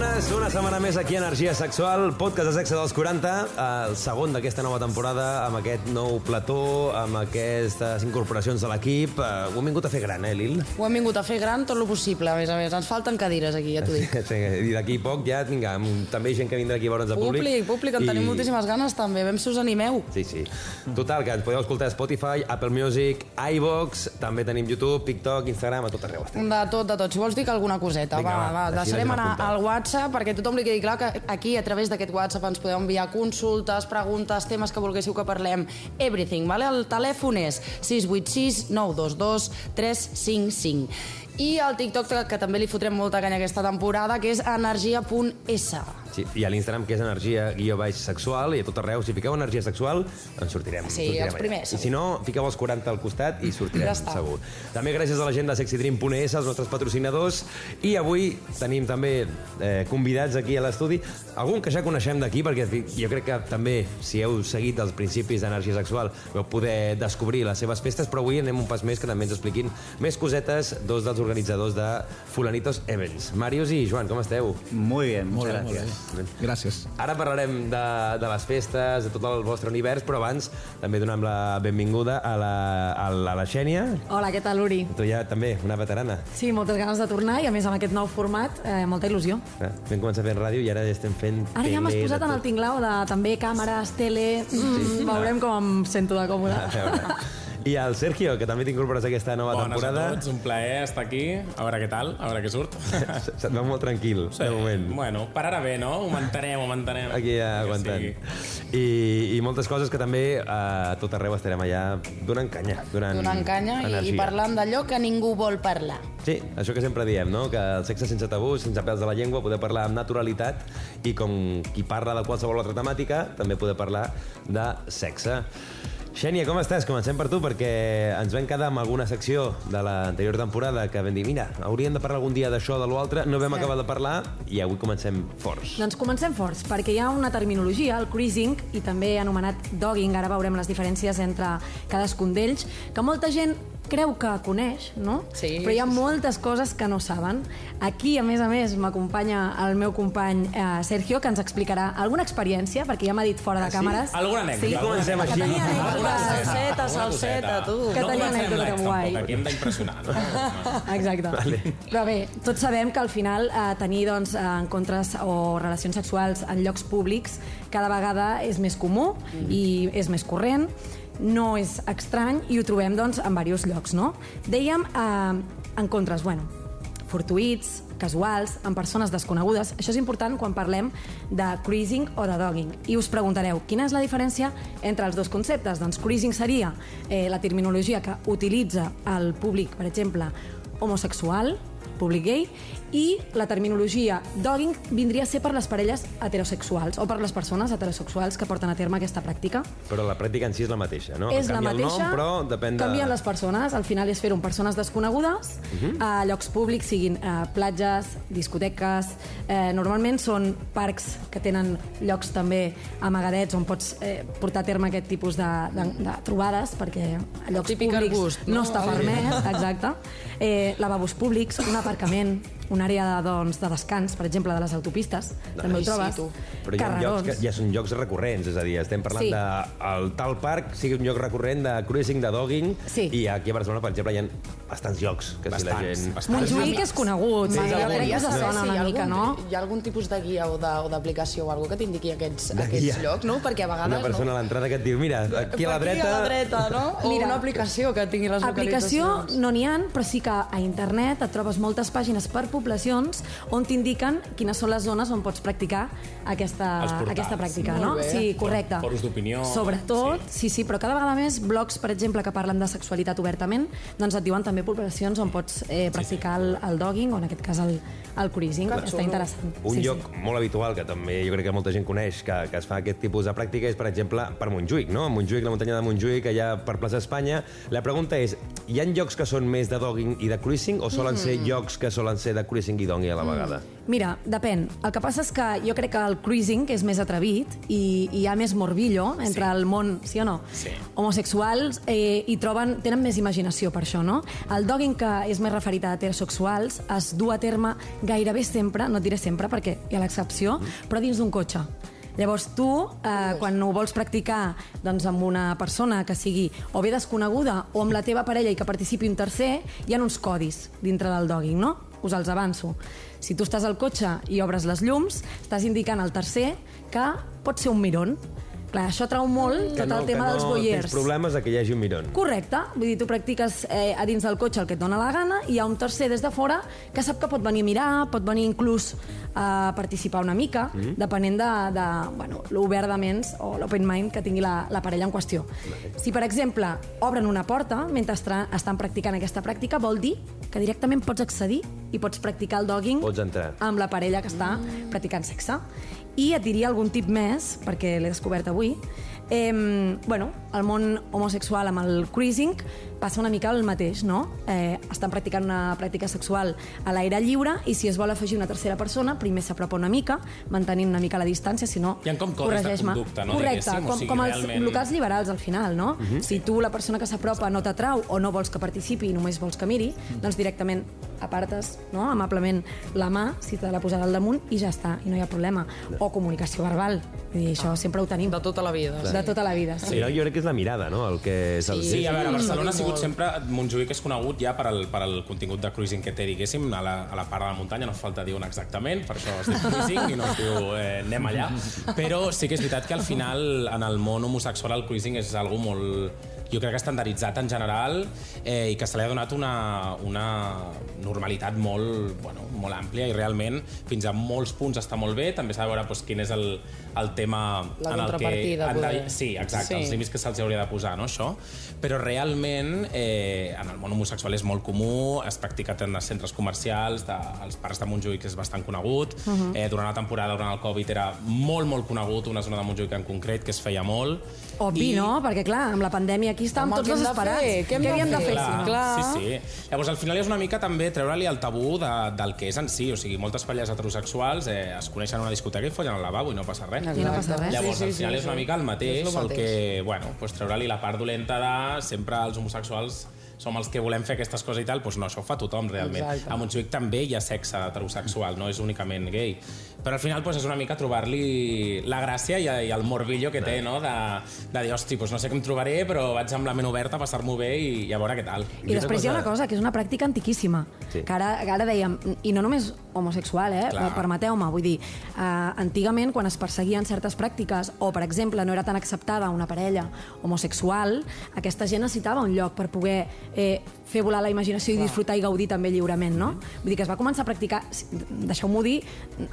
Bones, una setmana més aquí a Energia Sexual, podcast de sexe dels 40, el segon d'aquesta nova temporada, amb aquest nou plató, amb aquestes incorporacions de l'equip. Eh, Ho hem vingut a fer gran, eh, Lil? Ho hem vingut a fer gran tot lo possible, a més a més. Ens falten cadires aquí, ja t'ho dic. Sí, I d'aquí poc ja, vinga, amb- també gent que vindrà aquí a veure'ns de públic. Públic, públic, en tenim moltíssimes ganes també. Vem si us animeu. Sí, sí. Total, que ens podeu escoltar a Spotify, Apple Music, iVox, també tenim YouTube, TikTok, Instagram, a tot arreu estem. De tot, de tot. Si vols dir alguna coseta, Vinga, va, va, va, deixarem anar al WhatsApp perquè tothom li quedi clar que aquí, a través d'aquest WhatsApp, ens podeu enviar consultes, preguntes, temes que volguéssiu que parlem, everything, vale? El telèfon és 686 922 355. I el TikTok, que també li fotrem molta canya aquesta temporada, que és energia.s. Sí, I a l'Instagram, que és energia guió baix sexual, i a tot arreu, si fiqueu energia sexual, ens sortirem. Sí, sortirem els allà. primers, I si no, fiqueu els 40 al costat i sortirem, Ja està. segur. També gràcies a la gent de sexydream.es, els nostres patrocinadors, i avui tenim també eh, convidats aquí a l'estudi, algun que ja coneixem d'aquí, perquè jo crec que també, si heu seguit els principis d'energia sexual, vau poder descobrir les seves festes, però avui anem un pas més que també ens expliquin més cosetes dos dels organitzadors de Fulanitos Events. Màrius i Joan, com esteu? Muy bien, Molt muchas bé, molt gracias. bé. Gràcies. Ara parlarem de, de les festes, de tot el vostre univers, però abans també donem la benvinguda a la, a la, a la Xènia. Hola, què tal, Uri? Tu ja també, una veterana. Sí, moltes ganes de tornar i a més amb aquest nou format, eh, molta il·lusió. Eh? Vam començar fent ràdio i ara ja estem fent Ara ja m'has posat en el tot. tinglao de també càmeres, tele... Mm, veurem com em sento de còmode. A veure. I el Sergio, que també t'incorpores a aquesta nova Bones temporada. a tots, un plaer estar aquí, a veure què tal, a veure què surt. Se't veu molt tranquil, sí. de moment. Bueno, per ara bé, no? Ho mantenem, ho mantenem. Aquí ja aguantant. I, I moltes coses que també eh, a tot arreu estarem allà donant canya. Donant, Donant canya i, i energia. parlant d'allò que ningú vol parlar. Sí, això que sempre diem, no? que el sexe sense tabús, sense pèls de la llengua, poder parlar amb naturalitat i com qui parla de qualsevol altra temàtica, també poder parlar de sexe. Xènia, com estàs? Comencem per tu, perquè ens vam quedar amb alguna secció de l'anterior temporada que vam dir, mira, hauríem de parlar algun dia d'això o de l'altre, no vam Sí. acabar de parlar i avui comencem forts. Doncs comencem forts, perquè hi ha una terminologia, el cruising, i també anomenat dogging, ara veurem les diferències entre cadascun d'ells, que molta gent creu que coneix, no? Sí, Però hi ha sí, sí. moltes coses que no saben. Aquí, a més a més, m'acompanya el meu company eh, Sergio, que ens explicarà alguna experiència, perquè ja m'ha dit fora de Ah, sí? càmeres. Alguna anècdota. Sí, alguna comencem anècdota. així. Que tenia coseta, Salseta, alguna salseta, tu. Que tenia anècdota guai. aquí hem d'impressionar. No? Exacte. Vale. Però bé, tots sabem que al final eh, tenir doncs, eh, encontres o relacions sexuals en llocs públics cada vegada és més comú i és més corrent, no és estrany i ho trobem doncs, en diversos llocs. No? Dèiem eh, encontres, bueno, fortuïts, casuals, amb persones desconegudes. Això és important quan parlem de cruising o de dogging. I us preguntareu, quina és la diferència entre els dos conceptes? Doncs cruising seria eh, la terminologia que utilitza el públic, per exemple, homosexual, públic gay, i la terminologia dogging vindria a ser per les parelles heterosexuals o per les persones heterosexuals que porten a terme aquesta pràctica. Però la pràctica en si és la mateixa, no? És la mateixa, el nom, però depèn de... canvien les persones, al final és fer-ho amb persones desconegudes, Mhm. a llocs públics, siguin eh, platges, discoteques, eh, normalment són parcs que tenen llocs també amagadets on pots eh, portar a terme aquest tipus de, de, de trobades, perquè a llocs típic públics arbust, no, no? està permès, exacte. Eh, lavabos públics, un aparcament, una àrea de, doncs, de descans, per exemple, de les autopistes, també Ai, ho trobes. sí, tu. Però hi ha llocs que ja són llocs recurrents, és a dir, estem parlant Sí. de el tal parc sigui un lloc recurrent de cruising, de dogging, Sí. i aquí a Barcelona, per exemple, hi ha bastants llocs que si la Bastants, gent... bastants. Montjuïc és conegut, sí, Sí, jo sí, crec que sí, sona hi una ha mica, no? Hi ha algun tipus de guia o d'aplicació o, alguna que t'indiqui aquests, aquests llocs, no? Perquè a vegades... Una persona no? a l'entrada que et diu, mira, aquí a la dreta... a la dreta, no? O Mira, una aplicació que tingui les Aplicació localitzacions. no n'hi ha, però sí que a internet et trobes moltes pàgines per poblacions on t'indiquen quines són les zones on pots practicar aquesta, aquesta pràctica, Molt no? bé. Sí, correcte. Fòrums d'opinió. Sobretot, sí. sí, però cada vegada més blogs, per exemple, que parlen de sexualitat obertament, doncs et diuen també poblacions on pots eh, practicar el, el dogging o en aquest cas el, el cruising. Que Està interessant. Un sí, lloc molt habitual que també jo crec que molta gent coneix que, que es fa aquest tipus de pràctica és, per exemple, per Montjuïc, no? Montjuïc, la muntanya de Montjuïc, allà per plaça Espanya. La pregunta és, hi ha llocs que són més de dogging i de cruising o solen ser llocs que solen ser de cruising i dogging a la vegada? Mira, depèn. El que passa és que jo crec que el cruising és més atrevit i, i hi ha més morbillo entre Sí. el món, sí o no? Sí. Homosexuals eh, i troben, tenen més imaginació per això, no? El dogging, que és més referit a heterosexuals, es du a terme gairebé sempre, no et diré sempre perquè hi ha l'excepció, però dins d'un cotxe. Llavors tu, eh, quan ho vols practicar doncs, amb una persona que sigui o bé desconeguda o amb la teva parella i que participi un tercer, hi ha uns codis dintre del dogging, no? Us els avanço. Si tu estàs al cotxe i obres les llums, estàs indicant al tercer que pot ser un miron. Clar, això trau molt Que tot no, el tema que dels no voyeurs. tens problemes de que hi hagi un miron. Correcte, vull dir, tu practiques eh, a dins del cotxe el que et dóna la gana i hi ha un tercer des de fora que sap que pot venir a mirar, pot venir inclús a participar una mica, mm. depenent de, de bueno, l'obert de ments o l'open mind que tingui la, la parella en qüestió. Si, per exemple, obren una porta mentre estan practicant aquesta pràctica, vol dir que directament pots accedir i pots practicar el dogging Pots entrar. amb la parella que està practicant sexe. I et diria algun tip més, perquè l'he descobert avui. Eh, bueno, el món homosexual amb el cruising passa una mica el mateix, no? Eh, estan practicant una pràctica sexual a l'aire lliure i si es vol afegir una tercera persona, primer s'apropa una mica, mantenint una mica la distància, si no, Hi ha com codis de conducta, no, Correcte, diguéssim? O com, sigui, com els realment- locals liberals al final, no? Mhm. Si tu, la persona que s'apropa, no t'atrau o no vols que participi i només vols que miri, Mhm. doncs directament apartes no? amablement la mà, si te la posarà al damunt, i ja està, i no hi ha problema. O comunicació verbal, vull dir, això sempre ho tenim. De tota la vida. De tota la vida, Sí. sí. Jo, jo crec que és la mirada, no?, el que és el... Sí, a veure, Barcelona ha sigut sempre... Montjuïc és conegut ja per al, per al contingut de cruising que té, diguéssim, a la, a la part de la muntanya, no fa falta dir on exactament, per això es diu cruising i no es diu eh, anem allà. Però sí que és veritat que al final, en el món homosexual, el cruising és algo molt jo crec que estandarditzat en general eh, i que se li ha donat una, una normalitat molt, bueno, molt àmplia i realment fins a molts punts està molt bé. També s'ha de veure doncs, quin és el, el tema La en el que... contrapartida, han de, sí, exacte, Sí. els límits que se'ls hauria de posar, no, això? Però realment eh, en el món homosexual és molt comú, es practica tant als centres comercials, de, als parcs de Montjuïc és bastant conegut, uh Mhm. -huh. eh, durant la temporada, durant el Covid, era molt, molt conegut, una zona de Montjuïc en concret, que es feia molt. Obvi, no? Perquè, clar, amb la pandèmia aquí estàvem Home, tots què desesperats. Què hem de havíem de fer? Clar? Clar. sí, sí. Llavors, al final és una mica també treure-li el tabú de, del que és en si. O sigui, moltes parelles heterosexuals eh, es coneixen a una discoteca i follen al lavabo i no passa res. I no passa res. Llavors, Sí, sí, al final sí, és una mica el mateix, el mateix. que, bueno, pues, treure-li la part dolenta de sempre els homosexuals som els que volem fer aquestes coses i tal, doncs no, això ho fa tothom realment. Exacte. A Montjuïc també hi ha sexe heterosexual, no és únicament gay. Però al final doncs, és una mica trobar-li la gràcia i, i el morbillo que té, no? De, de dir, hosti, doncs no sé què em trobaré, però vaig amb la ment oberta a passar-m'ho bé i, i a veure què tal. I després hi ha una cosa, que és una pràctica antiquíssima, Sí. que ara, que ara dèiem, i no només homosexual, eh? Permeteu-me, vull dir, eh, antigament quan es perseguien certes pràctiques, o per exemple no era tan acceptada una parella homosexual, aquesta gent necessitava un lloc per poder eh, fer volar la imaginació i disfrutar i gaudir també lliurement, no? Vull dir que es va començar a practicar, deixeu-m'ho dir,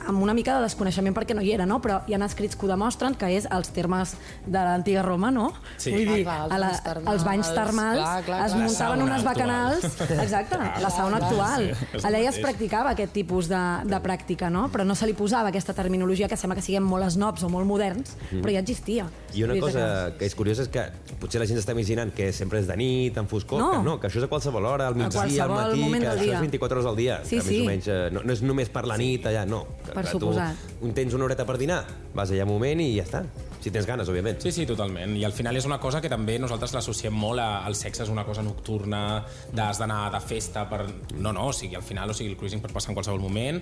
amb una mica de desconeixement perquè no hi era, no? Però hi ha escrits que ho demostren, que és els termes de l'antiga Roma, no? Sí. Vull dir, Ah, clar, els a la, banys termals. els banys termals Clar, clar, es clar. muntaven La sauna unes actual. bacanals, exacte, la sauna clar, actual. sí, Allà ja es practicava aquest tipus de, de pràctica, no? Però no se li posava aquesta terminologia que sembla que siguem molt snobs o molt moderns, però ja existia. I una cosa que és curiosa és que potser la gent està imaginant que sempre és de nit, en foscor, No. que no, que això és a qualsevol hora, al migdia, al matí, que això dia. és 24 hores al dia. Sí, que sí. Més o menys, eh, no, no és només per la nit allà, no. Que, Per que suposat. Tu tens una horeta per dinar, vas allà un moment i ja està. Si tens ganes, òbviament. Sí, sí, totalment. I al final és una cosa que també nosaltres l'associem molt a, al sexe, és una cosa nocturna, d'has d'anar de festa per... No, no, o sigui, al final, o sigui, el cruising pot passar en qualsevol moment.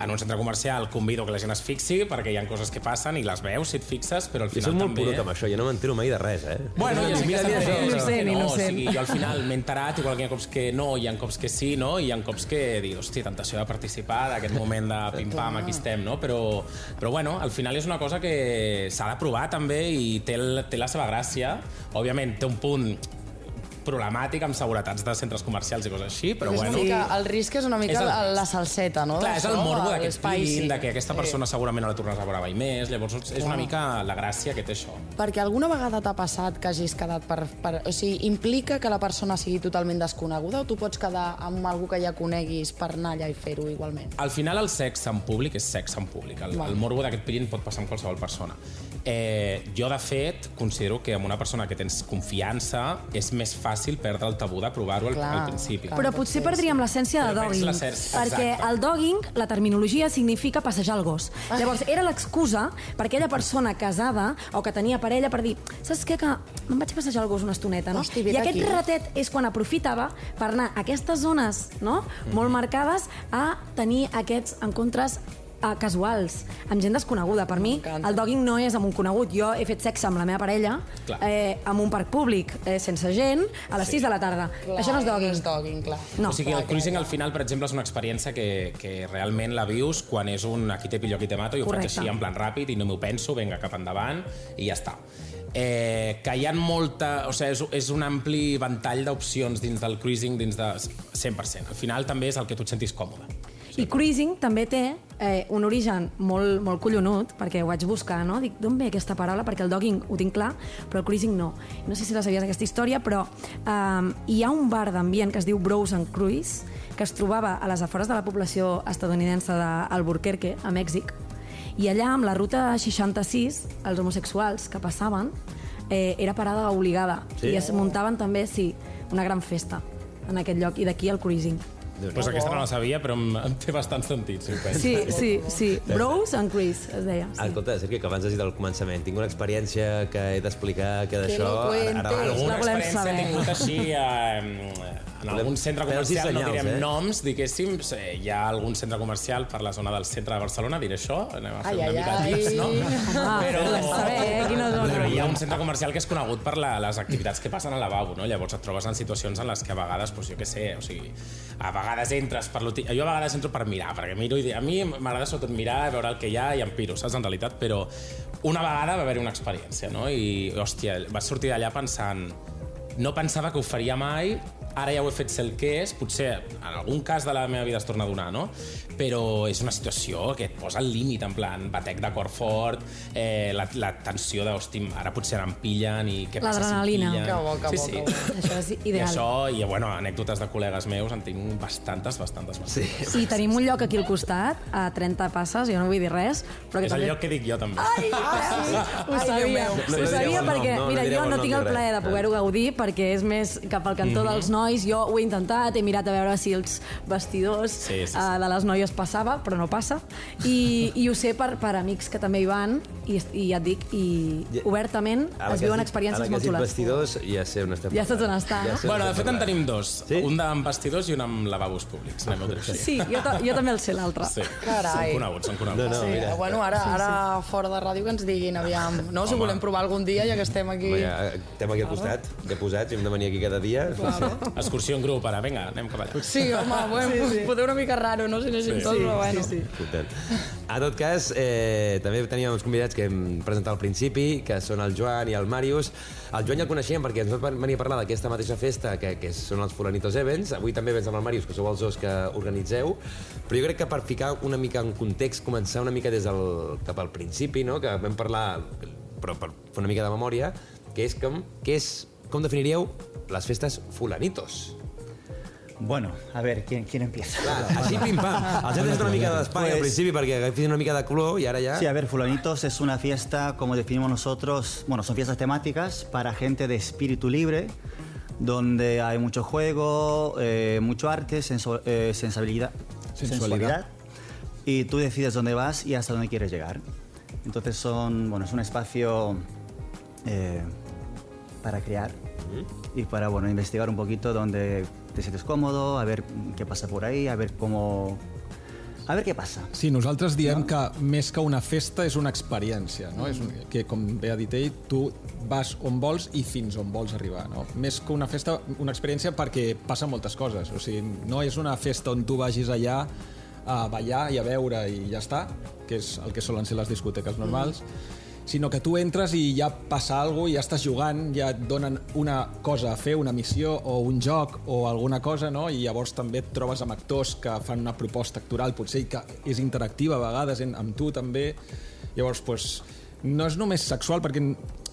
En un centre comercial convido que la gent es fixi perquè hi ha coses que passen i les veus si et fixes, però al Jo final soc molt també... purut amb això, jo no m'entero mai de res, eh? Bueno, ja sé que Mira, mira, està això, bé, Innocent, no. O sigui, jo al final m'he enterat, igual que hi ha cops que no, hi ha cops que sí, no? I hi ha cops que dic, hòstia, tentació de participar d'aquest moment de pim-pam, aquí estem, no? Però, però bueno, al final és una cosa que s'ha de provar també i té, el, té la seva gràcia. Òbviament, té un punt problemàtic amb seguretats de centres comercials i coses així, però és bueno... una mica, el risc és una mica És el- la, salseta, no? Clar, és el morbo d'aquest sí. de que aquesta persona segurament no la tornaràs a veure mai més, llavors és una mica la gràcia que té això. Perquè alguna vegada t'ha passat que hagis quedat per, per... O sigui, implica que la persona sigui totalment desconeguda o tu pots quedar amb algú que ja coneguis per anar allà i fer-ho igualment? Al final el sexe en públic és sexe en públic. El, el morbo d'aquest pilin pot passar amb qualsevol persona. Eh, jo, de fet, considero que amb una persona que tens confiança és més fàcil perdre el tabú de provar-ho al, al principi. clar. Però pot potser ser, perdríem l'essència de dogging. Perquè exacte. el dogging, la terminologia, significa passejar el gos. Llavors, era l'excusa per aquella persona casada o que tenia parella per dir saps què, que me'n vaig passejar el gos una estoneta, no? Hosti, I aquest aquí. ratet és quan aprofitava per anar a aquestes zones no? molt marcades a tenir aquests encontres uh, casuals, amb gent desconeguda. Per mi, el dogging no és amb un conegut. Jo he fet sexe amb la meva parella Clar. eh, en un parc públic, eh, sense gent, a les 6 de la tarda. Clar, Això no és dogging. No és dogging, clar. No. o sigui, el cruising al final, per exemple, és una experiència que, que realment la vius quan és un aquí te pillo, aquí te mato, i ho Correcte. faig així en plan ràpid i no m'ho penso, vinga, cap endavant, i ja està. Eh, que hi ha molta... O sigui, és, és un ampli ventall d'opcions dins del cruising, dins de 100%. Al final també és el que tu et sentis còmode. I cruising també té eh, un origen molt, molt collonut, perquè ho vaig buscar, no? Dic, d'on ve aquesta paraula? Perquè el dogging ho tinc clar, però el cruising no. No sé si la sabies, aquesta història, però eh, hi ha un bar d'ambient que es diu Bros and Cruise, que es trobava a les afores de la població estadounidense d'Albuquerque, a Mèxic, i allà, amb la ruta 66, els homosexuals que passaven, eh, era parada obligada. Sí? I es muntaven també, sí, una gran festa en aquest lloc, i d'aquí el cruising. Pues aquesta no la sabia, però em, em té bastant sentit, si ho penso. Sí, sí, sí. Bros and Chris, es deia. Sí. Escolta, Sergio, que abans has dit al començament, tinc una experiència que he d'explicar, que d'això... lo cuentes. Alguna La volem saber. tingut així eh, en algun centre comercial, no senyals, direm eh? noms, diguéssim, hi ha algun centre comercial per la zona del centre de Barcelona, diré això, anem a fer Ai, una ai, mica ai. tips, no? Ah, volem saber, eh, quina zona. Però hi ha un centre comercial que és conegut per la, les activitats que passen al lavabo, no? Llavors et trobes en situacions en les que a vegades, doncs, jo què sé, o sigui, a vegades entres per l'uti- Jo a vegades entro per mirar, perquè miro i a mi m'agrada sobretot mirar, veure el que hi ha i em piro, saps, en realitat, però una vegada va haver-hi una experiència, no? I, hòstia, vas sortir d'allà pensant no pensava que ho faria mai, ara ja ho he fet ser el que és, potser en algun cas de la meva vida es torna a donar, no? Però és una situació que et posa al límit, en plan, batec de cor fort, eh, la, la tensió de, hosti, ara potser ara em pillen i què passa si em L'adrenalina. pillen? Que bo, que sí, bo, sí. que bo. Això és I ideal. això, i bueno, anècdotes de col·legues meus en tinc bastantes, bastantes, bastantes. Sí. I tenim un lloc aquí al costat, a 30 passes, jo no vull dir res, però que És el també... lloc que dic jo, també. Ai, ho Ai, sabia. No, ho no sabia el nom, perquè, no, no mira, direu jo el no tinc el plaer de poder-ho gaudir perquè és més cap al cantó dels nois, jo ho he intentat, he mirat a veure si els vestidors Sí, sí, sí. eh, de les noies passava, però no passa, i, i ho sé per, per amics que també hi van, i, i ja et dic, i Ja- obertament Ara es viuen experiències ara que has molt dit xules. vestidors, ja sé on estem Ja saps on està, on Bueno, de fet en tenim dos. Sí? Un amb vestidors i un amb lavabos públics. Anem a. Sí, jo, jo també el sé, l'altre. Sí. Carai. Són coneguts, són coneguts. No, no, Sí, mira. bueno, ara, ara fora de ràdio que ens diguin, aviam, no? Si Home. volem provar algun dia, ja que estem aquí... Home, ja, estem aquí al costat, ja posats, i hem de venir aquí cada dia. Excursió en grup, ara, vinga, anem cap allà. Sí, home, bueno, sí, sí. potser una mica raro, no? Si anéssim Sí. Tots, però bueno. Sí, sí. Escoltant. En tot cas, eh, també teníem uns convidats que hem presentat al principi, que són el Joan i el Màrius. El Joan ja el coneixíem perquè ens va venir a parlar d'aquesta mateixa festa, que, que són els Fulanitos Events. Avui també vens amb el Màrius, que sou els dos que organitzeu. Però jo crec que per ficar una mica en context, començar una mica des del, cap al principi, no? que vam parlar, però per fer una mica de memòria, que és com, que és, com definiríeu les festes Fulanitos? Bueno, a ver, ¿quién, quién empieza? Clar, així pim-pam. Els hem una mica d'espai al Pues- principi perquè agafin una mica de color i ara ja... Sí, a ver, Fulanitos es una fiesta, como definimos nosotros, bueno, son fiestas temáticas para gente de espíritu libre, donde hay mucho juego, eh, mucho arte, sensu- eh, sensibilidad, sensualidad, y tú decides dónde vas y hasta dónde quieres llegar. Entonces son, bueno, es un espacio eh, para crear y para, bueno, investigar un poquito donde te sientes cómodo, a ver qué pasa por ahí, a ver cómo... A ver qué pasa. Sí, nosaltres diem que més que una festa és una experiència, no? És un, que, com bé ha dit ell, tu vas on vols i fins on vols arribar, no? Més que una festa, una experiència perquè passen moltes coses. O sigui, no és una festa on tu vagis allà a ballar i a veure i ja està, que és el que solen ser les discoteques normals, sinó que tu entres i ja passa alguna cosa, ja estàs jugant, ja et donen una cosa a fer, una missió o un joc o alguna cosa, no? i llavors també et trobes amb actors que fan una proposta actoral, potser que és interactiva a vegades en, amb tu també. Llavors, pues, no és només sexual, perquè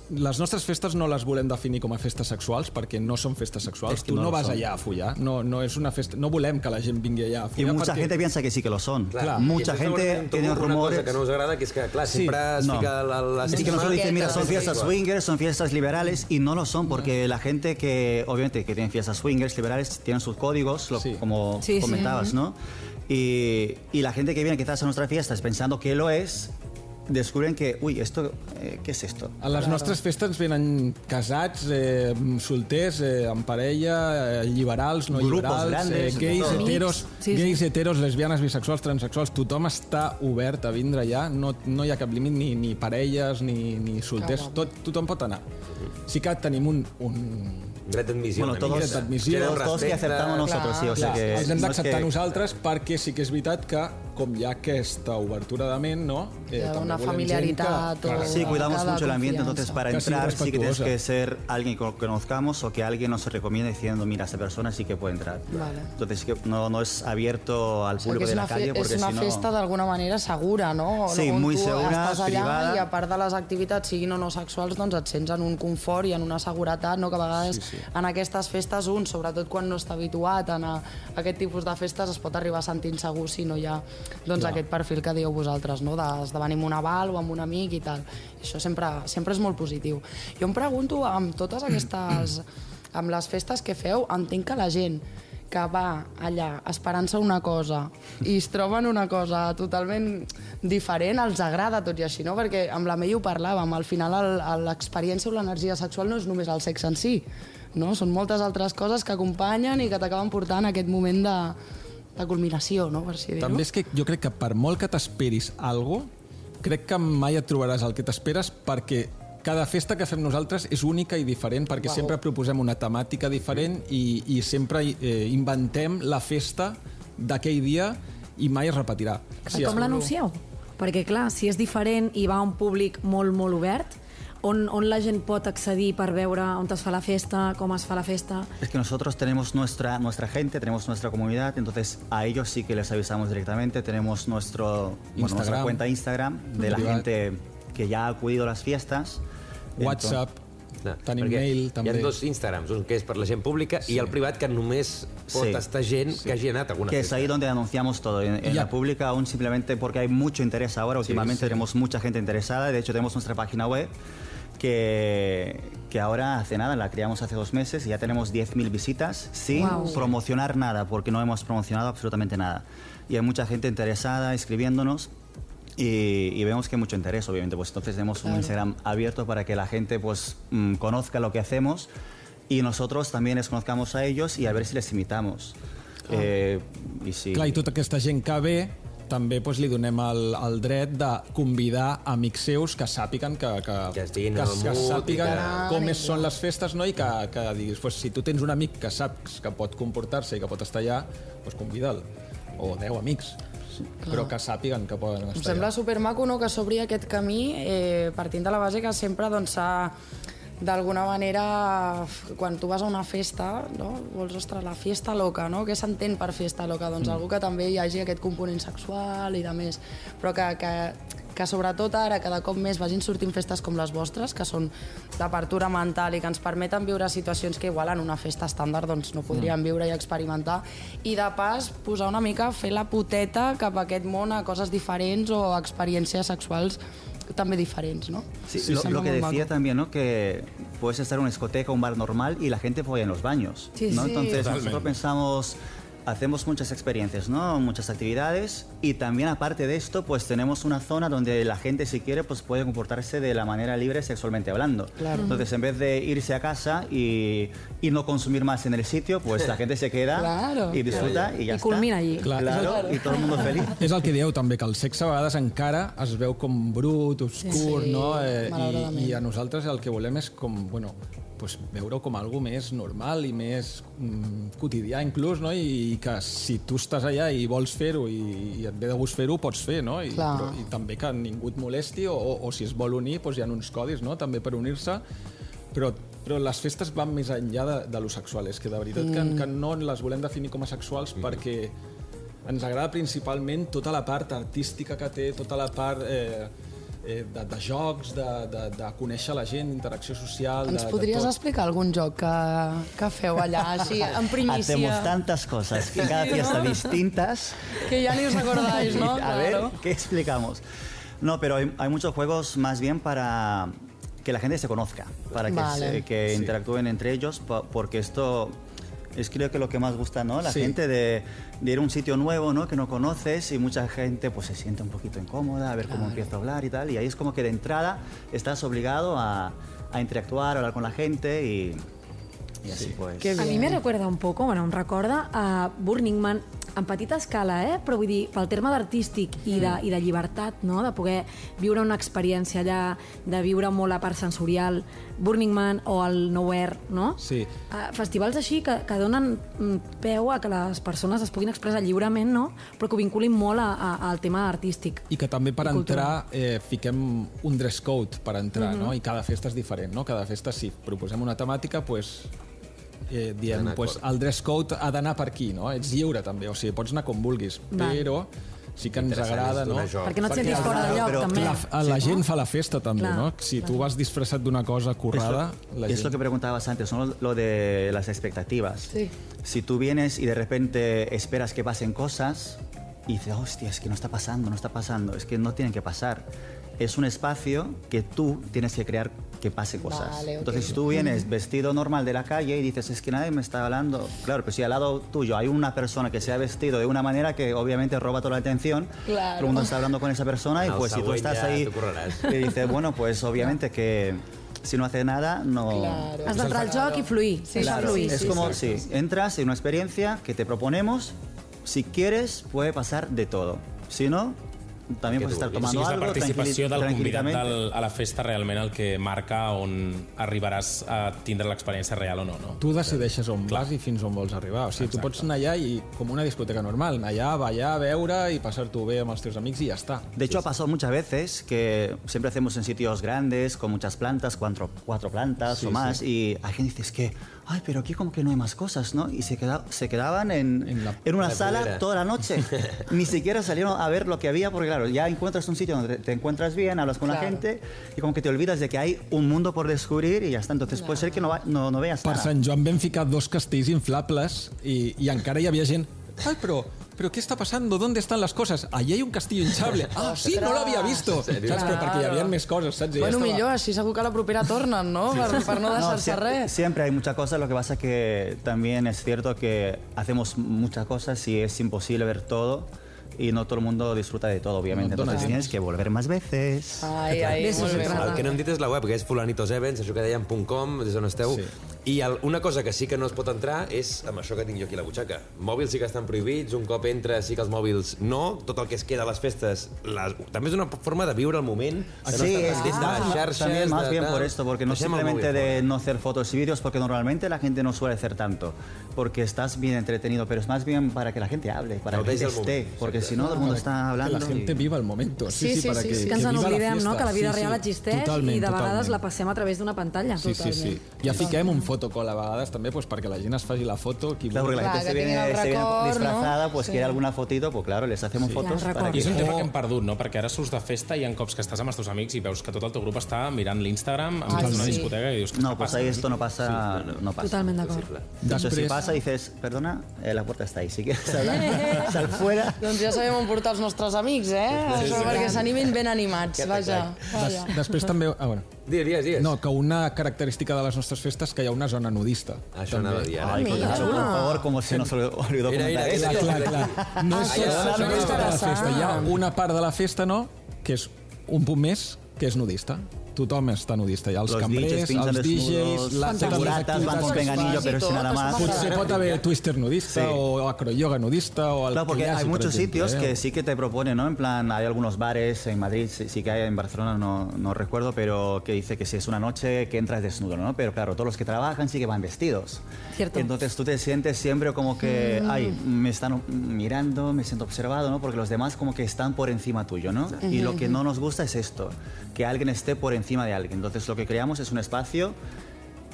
les nostres festes no les volem definir com a festes sexuals perquè no són festes sexuals. Que tu no no, vas son. allà a follar. No, no, és una festa... no volem que la gent vingui allà a Y follar. mucha perquè... gente piensa que sí que lo son. Claro. Mucha I gente tiene una rumores. cosa que no us agrada, que és que, clar, Sí, sempre es no. fica la, la Es que nosotros dicen, mira, son Sí, fiestas sí. swingers, son fiestas liberales, y no lo son, porque la gente que, obviamente, que tienen fiestas swingers, liberales, tienen sus códigos, lo- Sí. como Sí, sí. comentabas, ¿no? Y, y la gente que viene quizás a nuestras fiestas pensando que lo es, descubren que, uy, esto, eh, ¿qué es esto? A les nostres festes venen casats, eh, solters, eh, en parella, eh, liberals, no Grupos liberals, grandes, eh, gais, heteros, Sí, sí. gais, heteros, lesbianes, bisexuals, transexuals, tothom està obert a vindre allà, no, no hi ha cap límit, ni, ni parelles, ni, ni solters, tot, tothom pot anar. Sí que tenim un, un, Dret d'admissió. Bueno, d'admissió, Tenen todos, todos que aceptamos nosotros, sí, o sea Clar, que... els hem no d'acceptar que- nosaltres perquè sí que és veritat que, com hi ha aquesta obertura de ment, no? Hi ha també una familiaritat que, o- Sí, cuidamos mucho el ambiente, confianza. entonces para sea entrar sí que tienes que ser alguien que conozcamos o que alguien nos recomiende diciendo, mira, esta persona sí que puede entrar. Vale. Entonces que no, no es abierto al O público que és de la una, calle porque és una si no... festa d'alguna manera segura, no? Sí, on muy segura, estàs allà privada. i a part de les activitats, siguin o no sexuals, doncs et sents en un confort i en una seguretat, no? que a vegades sí, sí. en aquestes festes un, sobretot quan no està habituat a anar a aquest tipus de festes, es pot arribar a sentir insegur si no hi ha doncs, aquest perfil que dieu vosaltres, no? d'esdevenir amb un aval o amb un amic i tal. Això sempre, sempre és molt positiu. Jo em pregunto, amb totes aquestes... amb les festes que feu, entenc que la gent que va allà esperant-se una cosa i es troben una cosa totalment diferent, els agrada tot i així, no? Perquè amb la Mei ho parlàvem, al final l'experiència o l'energia sexual no és només el sexe en si, no? Són moltes altres coses que acompanyen i que t'acaben portant a aquest moment de, de culminació, no? Per així dir-ho. També és que jo crec que per molt que t'esperis algo, crec que mai et trobaràs el que t'esperes perquè cada festa que fem nosaltres és única i diferent perquè Uau. sempre proposem una temàtica diferent i, i sempre eh, inventem la festa d'aquell dia i mai es repetirà. Sí, com l'anuncieu? Perquè, clar, si és diferent i va a un públic molt, molt obert, on, on la gent pot accedir per veure on es fa la festa, com es fa la festa... Es que nosotros tenemos nuestra, nuestra gente, tenemos nuestra comunidad, entonces a ellos sí que les avisamos directamente. Tenemos nuestro, bueno, nuestra cuenta Instagram de la gente que ya ha acudido a las fiestas. WhatsApp, Clar, tenim perquè mail, Hi també. ha dos Instagrams, un que és per la gent pública sí. i el privat que només pot Sí. estar gent que hagi anat a alguna Que es festa. ahí donde anunciamos todo. En, en la pública aún simplemente porque hay mucho interés ahora. Últimamente tenemos mucha gente interesada. De hecho, tenemos nuestra página web que, que ahora hace nada, la creamos hace dos meses y ya tenemos 10.000 visitas sin Guau. promocionar nada, porque no hemos promocionado absolutamente nada. Y hay mucha gente interesada escribiéndonos. Y, y vemos que hay mucho interés, obviamente. Pues entonces tenemos un Instagram abierto para que la gente pues mm, conozca lo que hacemos y nosotros también les conozcamos a ellos y a ver si les imitamos. Eh, y si... Clar, i tota aquesta gent que ve també doncs, li donem el, el dret de convidar amics seus que sàpiguen que, que, Que que, que sàpiguen que- com és, són les festes no? i que, que diguis, pues, si tu tens un amic que saps que pot comportar-se i que pot estar allà, pues, convida'l o 10 amics però que sàpiguen que poden Em estar sembla allà. supermaco no, que s'obri aquest camí eh, partint de la base que sempre doncs, s'ha d'alguna manera, quan tu vas a una festa, no? vols, ostres, la fiesta loca, no? Què s'entén per fiesta loca? Doncs mm. algú que també hi hagi aquest component sexual i de més, però que, que, que sobretot ara cada cop més vagin sortint festes com les vostres, que són d'apertura mental i que ens permeten viure situacions que igual en una festa estàndard doncs, no podríem viure i experimentar, i de pas posar una mica, fer la puteta cap a aquest món a coses diferents o experiències sexuals també diferents, no? Sí, Sí, lo, que decía maco. también, ¿no? Que puedes estar en una discoteca, un bar normal y la gente folla en los baños, Sí, ¿no? sí. Entonces Totalmente. nosotros pensamos, hacemos muchas experiencias, ¿no? Muchas actividades y también aparte de esto, pues tenemos una zona donde la gente si quiere, pues puede comportarse de la manera libre sexualmente hablando. Claro. Entonces en vez de irse a casa y, y no consumir más en el sitio, pues la gente se queda Claro. y disfruta y ya I está. culmina allí. Clar, Claro, y todo el mundo feliz. És el que dieu també, que el sexe a vegades encara es veu com brut, obscur, Sí, no? Eh, i, I a nosaltres el que volem és com, bueno, pues, veure-ho com algo més normal i més mm, quotidià inclús, no? I, i que si tu estàs allà i vols fer-ho i, i et ve de gust fer-ho, pots fer, no? I, Clar. però, I també que ningú et molesti o, o, o si es vol unir, doncs hi ha uns codis, no? També per unir-se però, però les festes van més enllà de, de lo sexual. És que de veritat que, que no les volem definir com a sexuals perquè ens agrada principalment tota la part artística que té, tota la part eh, eh, de, de jocs, de, de, de conèixer la gent, interacció social... Ens de, podries de tot. explicar algun joc que, que feu allà, així, en primícia? Hacemos tantas cosas y cada fiesta distintas. Que ya ni os acordáis, ¿no? A ver, Claro. ¿qué explicamos? No, pero hay, hay muchos juegos más bien para que la gente se conozca, para que, Vale. se- que interactúen entre ellos, po- porque esto es creo que lo que más gusta, ¿no? La Sí. gente de, de ir a un sitio nuevo, ¿no? Que no conoces y mucha gente pues se siente un poquito incómoda, a ver cómo empieza a hablar y tal. Y ahí es como que de entrada estás obligado a, a interactuar, a hablar con la gente y, y así pues... A bien. me recuerda un poco, bueno, em recorda a Burning Man en petita escala, eh? però vull dir, pel terme d'artístic i, de, i de llibertat, no? de poder viure una experiència allà, de viure molt la part sensorial, Burning Man o el Nowhere, no? Sí. Uh, festivals així que, que donen mm, peu a que les persones es puguin expressar lliurement, no? però que ho vinculin molt a, a, al tema artístic. I que també per entrar eh, fiquem un dress code per entrar, no? I cada festa és diferent, no? Cada festa, si proposem una temàtica, pues, eh, diem, pues, el dress code ha d'anar per aquí, no? Ets lliure, també, o sigui, pots anar com vulguis, Va. però sí que ens agrada, és no? joc. Perquè no et sentis fora de lloc, però- també. La, la gent fa la festa també, Clar, no? Si tu vas disfressat d'una cosa currada, la Es lo gent... que preguntabas antes, ¿no? lo de las expectativas. Sí. Si tú vienes y de repente esperas que pasen cosas y dices, hostia, es que no está pasando, no está pasando, es que no tienen que pasar. Es un espacio que tú tienes que crear que pase cosas. Vale. Entonces, si tú vienes vestido normal de la calle y dices, es que nadie me está hablando, claro, pero si al lado tuyo hay una persona que se ha vestido de una manera que obviamente roba toda la atención, Claro. todo el mundo está hablando con esa persona y pues si tú estás ahí y dices, bueno, pues obviamente que si no hace nada, no... Claro. Has d'entrar al joc i fluir, Sí, Claro, fluir. es como, sí, entras en una experiencia que te proponemos, si quieres puede pasar de todo, si no, también puedes estar O tomando sigui, és la algo participació del convidat del, a la festa realment el que marca on arribaràs a tindre l'experiència real o no, no? Tu decideixes on vas i fins on vols arribar. O sigui, tu pots anar allà i, com una discoteca normal, anar allà, ballar, beure i passar-t'ho bé amb els teus amics i ja està. De hecho, ha pasado muchas veces que siempre hacemos en sitios grandes, con muchas plantas, cuatro, cuatro plantas o más, y hay gente que dice, es que, ay, pero aquí como que no hay más cosas, ¿no? Y se, queda- se quedaban en, En la- en una la sala primera. toda la noche. Ni siquiera salieron a ver lo que había, porque claro, ya encuentras un sitio donde te, encuentras bien, hablas con la Claro. gente, y como que te olvidas de que hay un mundo por descubrir y ya está. Entonces puede ser que no, va- no, no veas Per nada. Sant Joan vam ficar dos castells inflables i, i encara hi havia gent... Ai, però, però què està passant? ¿Dónde están las cosas? Allí hay un castillo hinchable. Ah, sí, no l'havia visto. Saps? Però perquè hi havia més coses, saps? I ja Bueno, estava- millor, així segur que a la propera tornen, no? Per, per no No, deixar-se sie- res. siempre hay muchas cosas, lo que pasa que también es cierto que hacemos muchas cosas y es imposible ver todo y no todo el mundo disfruta de todo, obviamente. No, Entonces tienes que volver más veces. Ai, ai, D'això molt bé. El que no hem dit és la web, que és Fulanitos Events, això que dèiem .com, des d'on esteu. Sí. I el, una cosa que sí que no es pot entrar és amb això que tinc jo aquí a la butxaca. Mòbils sí que estan prohibits, un cop entra sí que els mòbils no, tot el que es queda a les festes... Les, també és una forma de viure el moment, de no Sí, estar es, pendent de más- les xarxes... también más de, bien tal. por esto, porque no Deixem el simplemente mòbil de no hacer fotos y vídeos, porque normalmente la gente no suele hacer tanto, porque estás bien entretenido, pero es más bien para que la gente hable, para que la gente esté, porque exacte. Si no todo el mundo está que hablando. la gente viva el momento. Sí, Sí, sí, sí, para sí, que, sí. Que ens en oblidem, no? Que la vida sí, real sí. existeix Totalment, i de vegades totalment. la passem a través d'una pantalla. Sí, sí, sí. Ja fiquem un fotocall a vegades també pues, perquè la gent es faci la foto. Qui Claro, porque la gente se que viene, se viene disfrazada, pues Sí. quiere alguna fotito, pues claro, les hacemos fotos Ya, el para record. I és que... un tema que hem perdut, no? Perquè ara surts de festa i hi ha cops que estàs amb els teus amics i veus que tot el teu grup està mirant l'Instagram enmig Ah, d'una sí. discoteca i dius que No, pues ahí esto no pasa, no, pasa. Totalment d'acord. De hecho, si Després- pasa, dices, perdona, eh, la puerta está ahí. Si quieres hablar, sal fuera. Doncs ja sabem on portar els nostres amics, eh? Això perquè s'animin ben animats, vaja. vaja. Des, després també... Ah, bueno. Digues, digues, digues. No, que una característica de les nostres festes que hi ha una zona nudista. Això anava a dir ara. Ay, claro, por favor, como se nos olvidó Mira, mira, comentar mira, esto. Clar, clar, clar. No és Ah, no, no no, la festa. Hi ha una part de la festa, no?, que és un punt més, que és nudista. Tothom està nudista. Hi ha els Los cambrers, DJs els DJs... les seguratas van con activitats que es penganillo, pero sin nada más. Potser pot haver twister nudista Sí. o acroyoga nudista o el Claro, que porque hi hagi, hay muchos sitios eh? que sí que te proponen, ¿no? En plan, hay algunos bares en Madrid, sí, que hay en Barcelona, no, no recuerdo, pero que dice que si es una noche que entras desnudo, ¿no? Pero claro, todos los que trabajan sí que van vestidos. Cierto. Entonces tú te sientes siempre como que, Mm. ay, me están mirando, me siento observado, ¿no? Porque los demás como que están por encima tuyo, ¿no? Y lo que no nos gusta es esto, que alguien esté por encima de alguien. Entonces lo que creamos es un espacio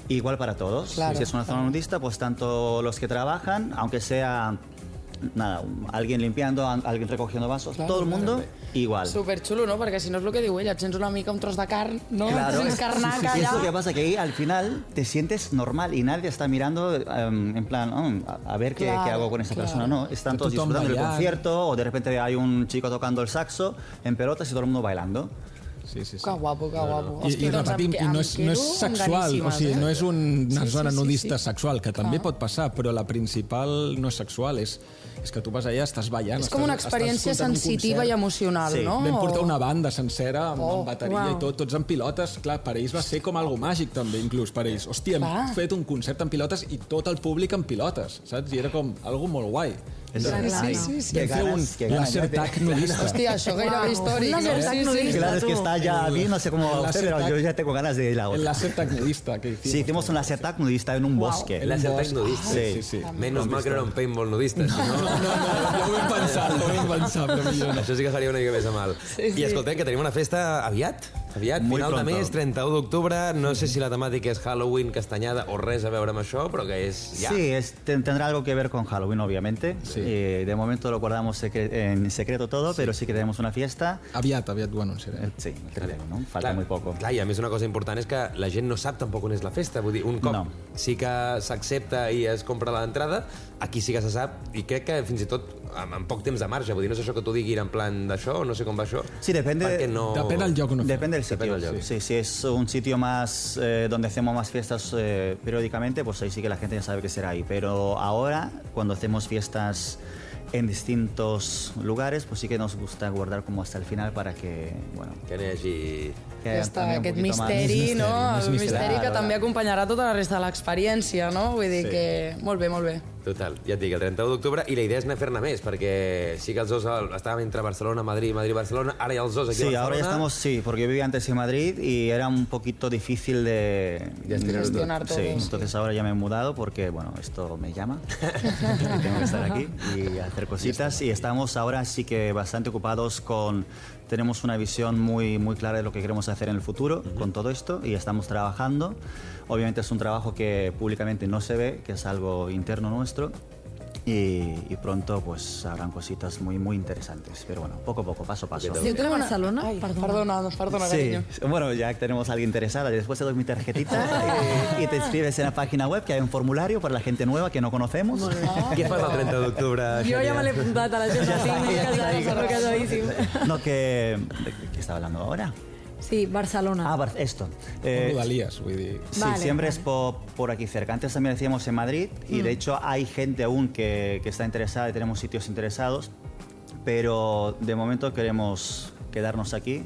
igual para todos. Claro, si es una zona nudista, pues tanto los que trabajan, aunque sea nada, alguien limpiando, alguien recogiendo vasos, todo el mundo igual. Super xulo, no? Perquè si no és el que diu ella, et sents una mica un tros de carn, no? Claro. Et sents carnaca Y es lo que pasa, que ahí al final te sientes normal y nadie está mirando em, en plan, "Oh, a, ver qué, Claro, qué hago con esa claro. persona. No, están Que todos disfrutando del concierto o de repente hay un chico tocando el saxo en pelotas y todo el mundo bailando. Sí, sí, sí. Que guapo, que guapo. I, i doncs repetim, i no és, no és sexual, o sigui, eh? no és una Sí, zona sí, sí, nudista sí. sexual, que també Clar. pot passar, però la principal no és sexual, és, és que tu vas allà, estàs ballant... És com una experiència un sensitiva concert. i emocional, Sí. no? Vam portar una banda sencera amb, Oh, amb bateria uau. i tot, tots en pilotes. Clar, per ells va ser com algo màgic també, inclús per ells. Hòstia, hem Clar. fet un concert en pilotes i tot el públic en pilotes, saps? I era com algo molt guai. Sí, no. sí, sí. Fer un ganas, qué ganas, laser ya te- tag nudista. Històric, un no? laser tag nudista. Claro, es que está ya mí, no sé cómo va a El usted, pero yo ya tengo ganas de ir a El otra. laser tag nudista que hicimos. Sí, hicimos un laser tag nudista en un bosque. El láser tag nudista. Sí. Sí, sí. Menys mal que no era un paintball nudista. No, No, no, ja ho vam pensar, ho vam pensar, però millor no. Això sí que faria una mica més a mal. Sí, sí. I escoltem, que tenim una festa aviat. Aviat, Muy final de pronto. mes, 31 d'octubre. No sé si la temàtica és Halloween, castanyada o res a veure amb això, però que és ja. Sí, es- ten- tendrá algo que ver con Halloween, obviamente. Sí. Eh, de momento lo guardamos secre- en secreto todo, pero sí que tenemos una fiesta. Aviat, aviat ho anunciarem. Eh, Sí, el 31, ¿no? Falta Clar, muy poco. Clar, i a més una cosa important és que la gent no sap tampoc on és la festa. Vull dir, un cop No. sí que s'accepta i es compra l'entrada, aquí sí que se sap, i crec que fins i tot amb, amb poc temps de marge. Vull dir, no és això que tu diguis en plan d'això, no sé com va això. Sí, depende- Perquè no... Depèn del lloc on ho fem. Depende del sitio. Del lloc. Sí, si es un sitio más eh, donde hacemos más fiestas eh, periódicamente, pues ahí sí que la gente ya sabe que será ahí. Pero ahora, cuando hacemos fiestas en distintos lugares, pues sí que nos gusta guardar como hasta el final para que, bueno, Que hagi... que Ja està, aquest misteri, no? més El misteri. misteri que també acompanyarà tota la resta de l'experiència, no? Vull dir Sí. que... Molt bé, molt bé. Total, ja et dic, el 31 d'octubre, i la idea és anar a fer-ne més, perquè sí que els dos estàvem entre Barcelona, Madrid, Madrid, Barcelona, ara hi ha els dos aquí a Sí, Barcelona. ahora ya estamos, sí, porque yo vivía antes en Madrid y era un poquito difícil de Gestionar Gestionar todo. Sí, sí. entonces ahora ya me he mudado porque, bueno, esto me llama y tengo que estar aquí y hacer cositas y estamos ahora sí que bastante ocupados con tenemos una visión muy muy clara de lo que queremos hacer en el futuro con todo esto y estamos trabajando. Obviamente es un trabajo que públicamente no se ve, que es algo interno nuestro. Y, y pronto pues habrán cositas muy muy interesantes, pero bueno, poco a poco, paso a paso. Si a Barcelona, Ai, perdona. perdona, perdona, Sí, cariño. bueno, ya tenemos a alguien interesada. Después te doy mi tarjetita y, y te inscribes en la página web, que hay un formulario para la gente nueva que no conocemos. Què fas el 30 d'octubre, Jo ja me l'he apuntat a la gent Ja està, tinc ja està, casada, ja casadíssim. No, que... ¿De qué estaba hablando ahora? Sí, Barcelona. Ah, Bar- esto. Eh, Rodalies, vull dir... sí, Vale, siempre vale. es por, por aquí cerca. Antes también decíamos en Madrid y de hecho hay gente aún que, que está interesada y tenemos sitios interesados, pero de momento queremos quedarnos aquí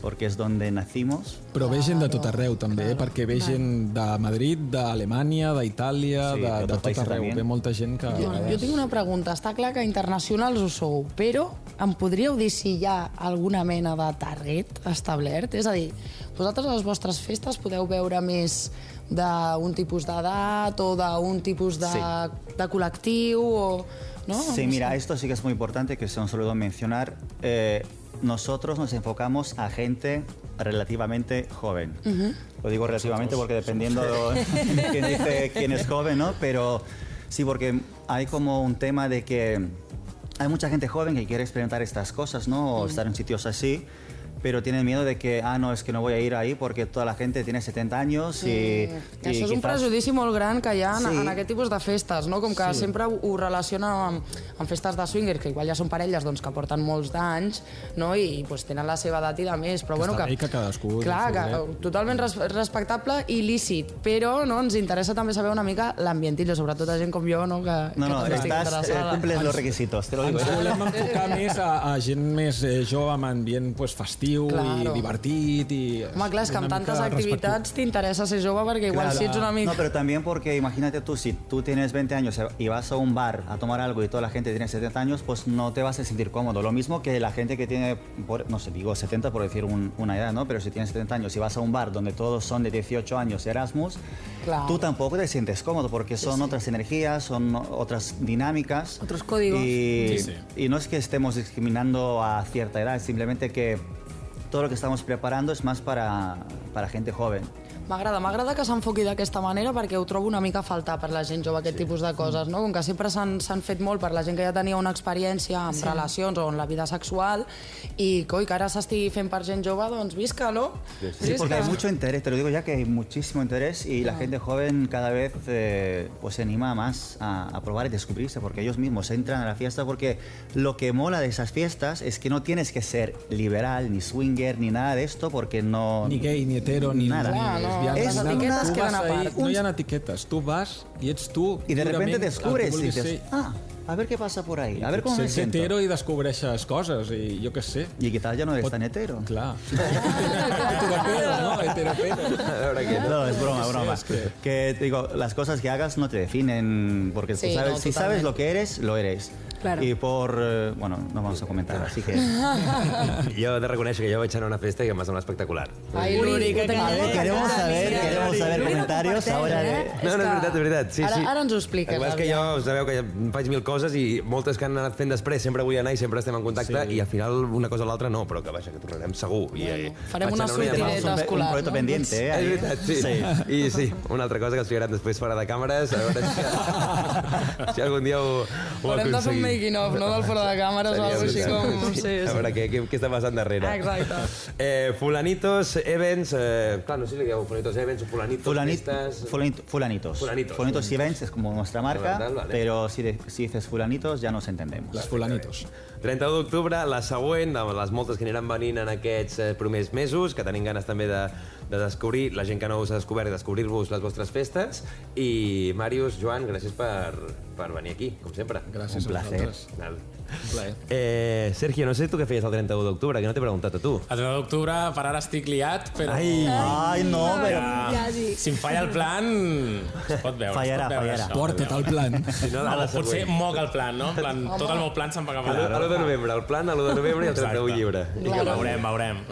porque es donde nacimos. Però ve gent de tot arreu, també, eh? perquè ve gent de Madrid, d'Alemanya, d'Itàlia, Sí, de, de tot països arreu. Ve molta gent que... Jo, jo tinc una pregunta. Està clar que internacionals ho sou, però em podríeu dir si hi ha alguna mena de target establert? És a dir, vosaltres a les vostres festes podeu veure més d'un tipus d'edat o d'un tipus de, Sí. de col·lectiu o... No? Sí, No mira, esto sí que es muy importante, que se nos olvidó mencionar. Eh, nosotros nos enfocamos a gente relativamente joven. Lo digo relativamente porque dependiendo de quién dice quién es joven, ¿no? Pero sí, porque hay como un tema de que hay mucha gente joven que quiere experimentar estas cosas, ¿no? O estar en sitios así. Pero tienen miedo de que, ah, no, es que no voy a ir ahí porque toda la gente tiene 70 años y... y Això és un prejudici molt gran que hi ha en, Sí. en aquest tipus de festes, no? Com que Sí. sempre ho, relacionen amb, amb festes de swingers, que igual ja són parelles doncs, que porten molts d'anys, no? I, i pues, tenen la seva edat i de més. Però, Que bueno, està que, bé que cadascú Clar, que, totalment res, respectable i lícit, però no, ens interessa també saber una mica l'ambientillo, sobretot a gent com jo, no? Que, No, que no, també estic estás, eh, cumples los requisitos, te lo digo. Ens volem enfocar més a, a gent més eh, jove, amb ambient pues, festiu Claro. i divertit. I, Home, clar, és que amb tantes activitats t'interessa ser jove perquè igual Claro. si ets una mica... No, pero también porque imagínate tú, si tú tienes 20 años y vas a un bar a tomar algo y toda la gente tiene 70 años, pues no te vas a sentir cómodo. Lo mismo que la gente que tiene, por- no sé, digo 70 por decir un- una edad, ¿no? Pero si tienes 70 años y vas a un bar donde todos son de 18 años Erasmus, Claro. tú tampoco te sientes cómodo porque son otras energías, son otras dinámicas. Otros códigos. Y, Sí, sí. y no es que estemos discriminando a cierta edad, es simplemente que todo lo que estamos preparando es más para, para gente joven. M'agrada, m'agrada que s'enfoqui d'aquesta manera perquè ho trobo una mica a faltar per la gent jove, aquest sí. tipus de coses, no? Com que sempre s'han fet molt per la gent que ja tenia una experiència amb sí. relacions o en la vida sexual i, coi, que ara s'estigui fent per gent jove, doncs visca, no? Sí, porque hay mucho interés, te lo digo ya que hay muchísimo interés y la gente joven cada vez eh, pues se anima más a, a probar y descubrirse porque ellos mismos entran a la fiesta porque lo que mola de esas fiestas es que no tienes que ser liberal, ni swinger, ni nada de esto porque no... Ni gay, ni hetero, ni, Nada. ni Clar, no, lesbiana. les ni nada. etiquetes Tu queden vas a ahí, part. No hi ha etiquetes. Tu vas i ets tu. Y de repente descubres vulguis dices, ah, a ver qué pasa por ahí, a ver cómo me siento. hetero i descobreixes coses, i jo què sé. Y quizás ya no eres tan hetero. Clar. Heteropero, no? Heteropero. No, es broma, broma. Que digo, las cosas que hagas no te definen, porque tú sabes, no, si sabes lo que eres, lo eres. Claro. Y por, eh, bueno, no vamos a comentar, así que... Jo he de reconèixer que jo vaig anar a una festa i em va semblar espectacular. Ai, l'únic que Eh, queremos saber, queremos saber comentarios ahora de... No, no, és veritat, és veritat. Sí, Ara- sí. ara ens ho expliques, El que passa és que jo sabeu que faig mil coses i moltes que han anat fent després sempre vull anar i sempre estem en contacte sí. i al final una cosa o l'altra no, però que vaja, que tornarem segur. I, eh, farem una un, escolar, un proyecto ¿no? pendiente, ¿eh? És ahí. veritat, sí. sí. I sí, una altra cosa que explicarem després fora de càmeres, a veure si, si algun dia ho, ho Haurem de fer un aconseguim. Making of, no?, del fora de càmeres o alguna així brutal. com... Sí, A veure què, què, què està passant darrere. Exacte. Eh, fulanitos, events... Eh, clar, no sé si li dieu fulanitos, events o fulanitos, Fulanit- festes... fulanito- fulanitos. Fulanitos. y events es como nuestra marca, Vale, vale. pero si, de- si dices fulanitos ya nos entendemos. Les fulanitos. 31 d'octubre, la següent, de les moltes que aniran venint en aquests eh, primers mesos, que tenim ganes també de, de descobrir, la gent que no us ha descobert, descobrir-vos les vostres festes. I Màrius, Joan, gràcies per, per venir aquí, com sempre. Gràcies Un a vosaltres. Plaer. Eh, Sergio, no sé tu què feies el 31 d'octubre, que no t'he preguntat a tu. El 9 d'octubre, per ara estic liat, però... Ai, Ay, no, pero... Ja, si em falla el plan, es pot veure. Fallarà, es pot veure fallarà. això. Porta't el plan. si no, No, a potser moc el plan, no? En plan, tot el meu plan se'n va cap A l'1 allà. de novembre, el plan a l'1 de novembre i el 31 lliure. I que veurem, veurem.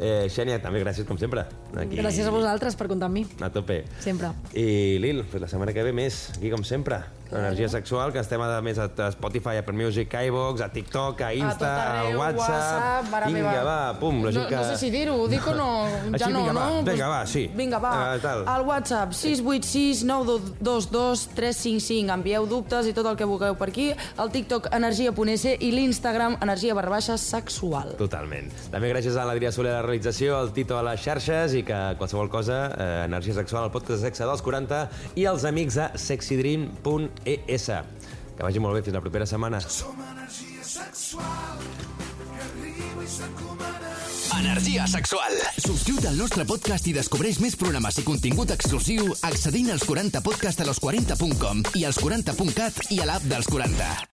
Eh, Xènia, també gràcies com sempre. Aquí, Gràcies a vosaltres per comptar amb mi, A tope. sempre. I Lil, pues la setmana que ve més, aquí com sempre. Energia sexual, que estem a més a Spotify, a Apple Music, a iVox, a TikTok, a Insta, a arreu, WhatsApp. WhatsApp, mare Vinga, meva. va, pum, la No, gent que... no sé si dir-ho, ho dic o no? Ja Així, no, vinga, no? va, Pues- vinga, va, sí. Vinga, va. Tal. Al WhatsApp 686 922 355. Envieu dubtes i tot el que vulgueu per aquí. El TikTok energia.es i l'Instagram energia barra baixa sexual. Totalment. També gràcies a l'Adrià Soler a la realització, al Tito a les xarxes i que qualsevol cosa, eh, Energia Sexual, el podcast de sexe dels 40 i els amics a sexydream.es. Que vagi molt bé, fins la propera setmana. Som energia sexual que arriba i s'encomana. Energia sexual. Subscriu't al nostre podcast i descobreix més programes i contingut exclusiu accedint als 40 podcast a los40.com i als 40.cat i a l'app dels 40.